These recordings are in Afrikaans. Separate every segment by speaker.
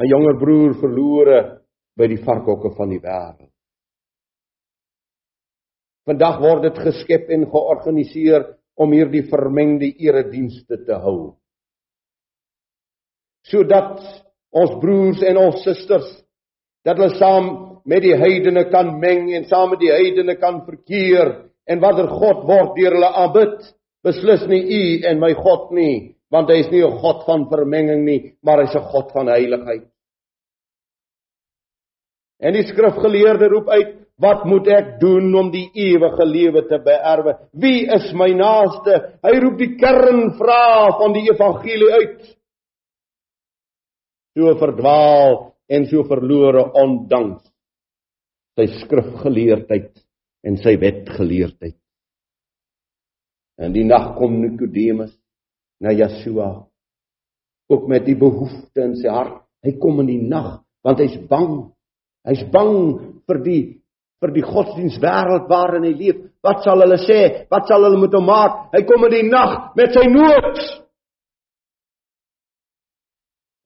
Speaker 1: 'n jonger broer verlore by die varkhokke van die wêreld. Vandag word dit geskep en georganiseer om hierdie vermengde eredienste te hou. Sodat ons broers en ons susters dat hulle saam met die heidene kan meng en saam met die heidene kan verkeer en watter God word deur hulle aanbid beslis nie u en my God nie want hy is nie 'n God van vermenging nie maar hy's 'n God van heiligheid En die skrifgeleerde roep uit Wat moet ek doen om die ewige lewe te beerwe? Wie is my naaste? Hy roep die kernvraag van die evangelie uit. So verdwaal en so verlore ondanks sy skrifgeleerdheid en sy wetgeleerdheid. In die nag kom Nikodemus na Yeshua ook met die behoefte in sy hart. Hy kom in die nag want hy's bang. Hy's bang vir die vir die godsdienstwêreld waarin hy leef. Wat sal hulle sê? Wat sal hulle met hom maak? Hy kom in die nag met sy nood.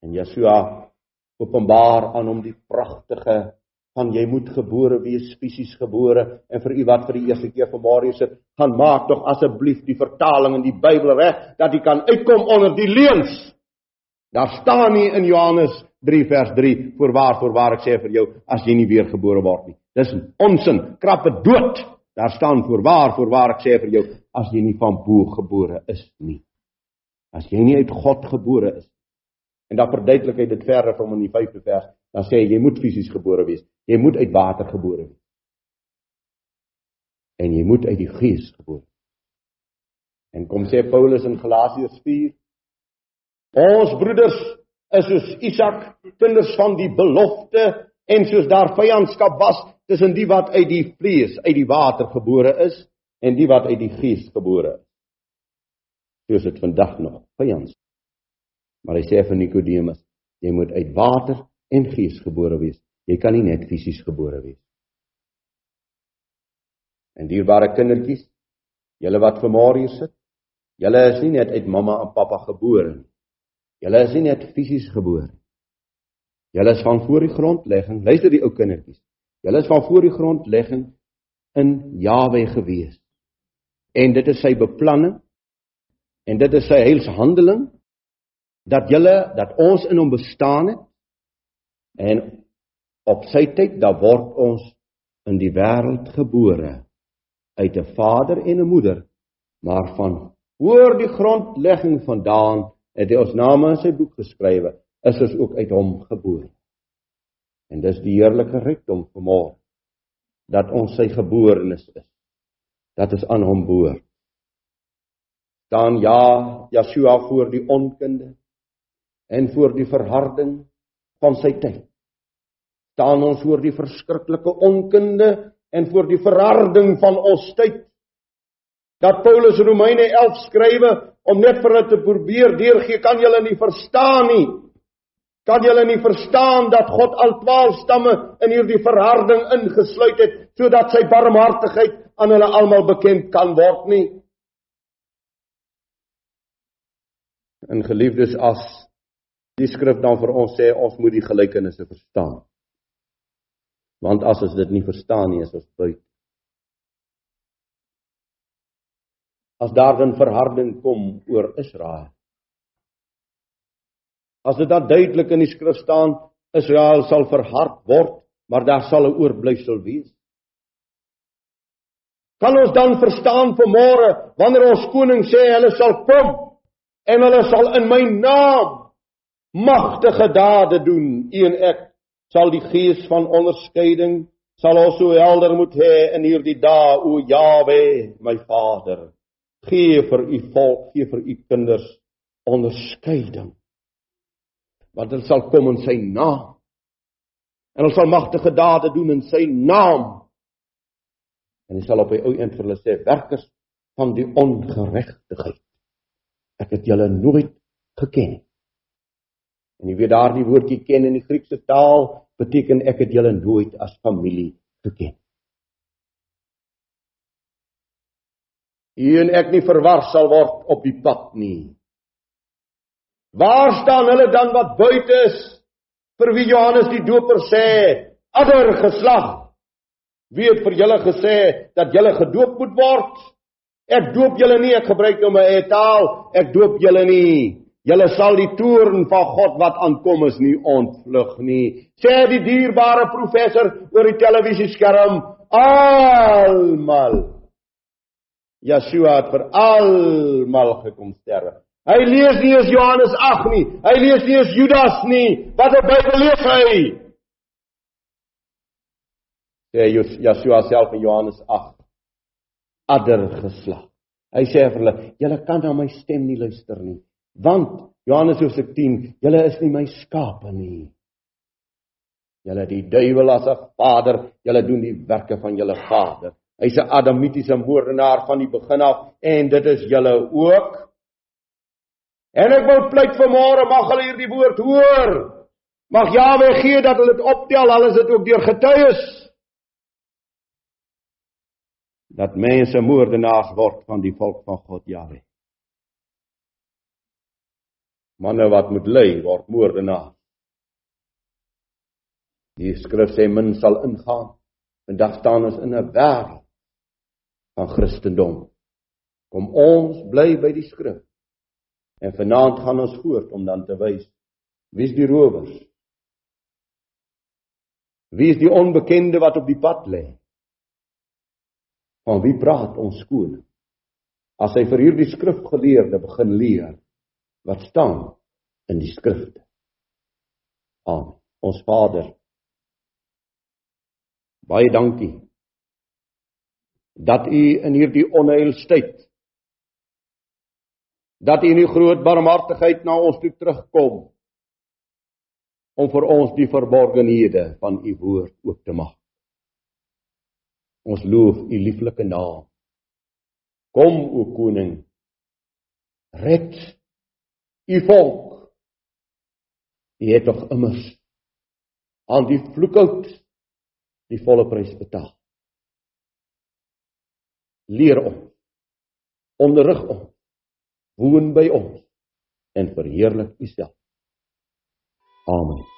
Speaker 1: En Yeshua openbaar aan hom die pragtige van jy moet gebore wees fisies gebore en vir u wat vir die eerste keer vanmôre sit gaan maak tog asseblief die vertaling in die Bybel reg dat jy kan uitkom onder die leuns daar staan nie in Johannes 3 vers 3 voorwaar voorwaar ek sê vir jou as jy nie weer gebore word nie Dis onsin, krappe dood. Daar staan voorwaar, voorwaar ek sê vir jou, as jy nie van bo gebore is nie. As jy nie uit God gebore is. En dan verduidelik hy dit verder van in die 5de vers, dan sê hy jy moet fisies gebore wees. Jy moet uit water gebore wees. En jy moet uit die Gees gebore. En kom sê Paulus in Galasiërs 4, ons broeders is soos Isak, kinders van die belofte en soos daar vyandskap was tussen die wat uit die vlees, uit die water gebore is en die wat uit die gees gebore is. Soos dit vandag nog vyandskap. Maar hy sê vir Nikodemus, jy moet uit water en gees gebore wees. Jy kan nie net fisies gebore wees. En dierbare kindertjies, julle wat vanmôre hier sit, julle is nie net uit mamma en pappa gebore nie. Julle is nie net fisies gebore. Julle is van voor die grondlegging, luister die ou kindertjies. Julle is van voor die grondlegging in Jawe gewees. En dit is sy beplanning en dit is sy heilshandeling dat julle dat ons in hom bestaan het en op sy tyd dan word ons in die wêreld gebore uit 'n vader en 'n moeder maar van voor die grondlegging vandaan het hy ons name in sy boek geskrywe is ons ook uit hom gebore En dis die heerlike rykdom van môre dat ons sy geborenes is. Dat is aan hom behoort. Dan ja, Yeshua voor die onkunde en voor die verharding van sy tyd. Staan ons voor die verskriklike onkunde en voor die verharding van ons tyd. Dat Paulus Romeine 11 skrywe om net vir hulle te probeer deurgee, kan julle nie verstaan nie. Kan julle nie verstaan dat God al 12 stamme in hierdie verharding ingesluit het sodat sy barmhartigheid aan hulle almal bekend kan word nie? En geliefdes, as die skrif dan vir ons sê ons moet die gelykenisse verstaan. Want as ons dit nie verstaan nie, is ons buite. As daar dan verharding kom oor Israel, As dit dan duidelik in die skrif staan, Israel sal verhard word, maar daar sal 'n oorblyfsel wees. Kan ons dan verstaan vanmôre wanneer ons koning sê hulle sal kom en hulle sal in my naam magtige dade doen, een ek sal die gees van onderskeiding sal ons so helder moet hê in hierdie dae o Jawe, my Vader. Gee vir u volk, gee vir u kinders onderskeiding want hulle sal kom in sy naam. En hulle sal magtige dade doen in sy naam. En hy sal op hy ou een vir hulle sê werkers van die ongeregtigheid. Ek het julle nooit geken. En jy weet daardie woordjie ken in die Griekse taal beteken ek het julle nooit as familie geken. Hier en ek nie verwar sal word op die pad nie. Waar staan hulle dan wat buite is? vir wie Johannes die Doper sê, "Adder geslag, wie het vir julle gesê dat julle gedoop moet word? Ek doop julle nie, ek gebruik nou my eie taal, ek doop julle nie. Julle sal die toorn van God wat aankom is nie ontvlug nie." Sê die dierbare professor oor die televisieskerm, almal Yeshua het vir almal gekom sterwe. Hy lees nie eens Johannes 8 nie. Hy lees nie eens Judas nie. Wat 'n Bybel lees hy? Sê Yeshua self in Johannes 8. Adder geslag. Hy sê vir hulle, julle kan na my stem nie luister nie, want Johannes hoofstuk 10, julle is nie my skape nie. Julle die duiwel as 'n vader, julle doen die werke van julle vader. Hy's 'n adamitiese moordenaar van die begin af en dit is julle ook. En ek wil pleit vanmôre mag hulle hierdie woord hoor. Mag Jawe gee dat hulle dit optel, al is dit ook deur getuies. Dat mense moordenaars word van die volk van God Jawe. Manne wat moet lei word moordenaars. Die skrif sê min sal ingaan. Vandag staan ons in 'n wêreld van Christendom. Kom ons bly by die skrif. En vanaand gaan ons voort om dan te wys wie's die rowers? Wie is die onbekende wat op die pad lê? Van wie praat ons skoon? As hy vir hierdie skrifgeleerde begin leer wat staan in die skrifte. Amen. Ons Vader. Baie dankie dat u in hierdie onheilstyd dat U in U groot barmhartigheid na ons toe terugkom om vir ons die verborgenhede van U woord oop te maak. Ons loof U lieflike naam. Kom o koning, red U volk. U het tog immers aan die vloekhout die volle prys betaal. Leer ons, onderrig ons woon by ons en verheerlik U self. Amen.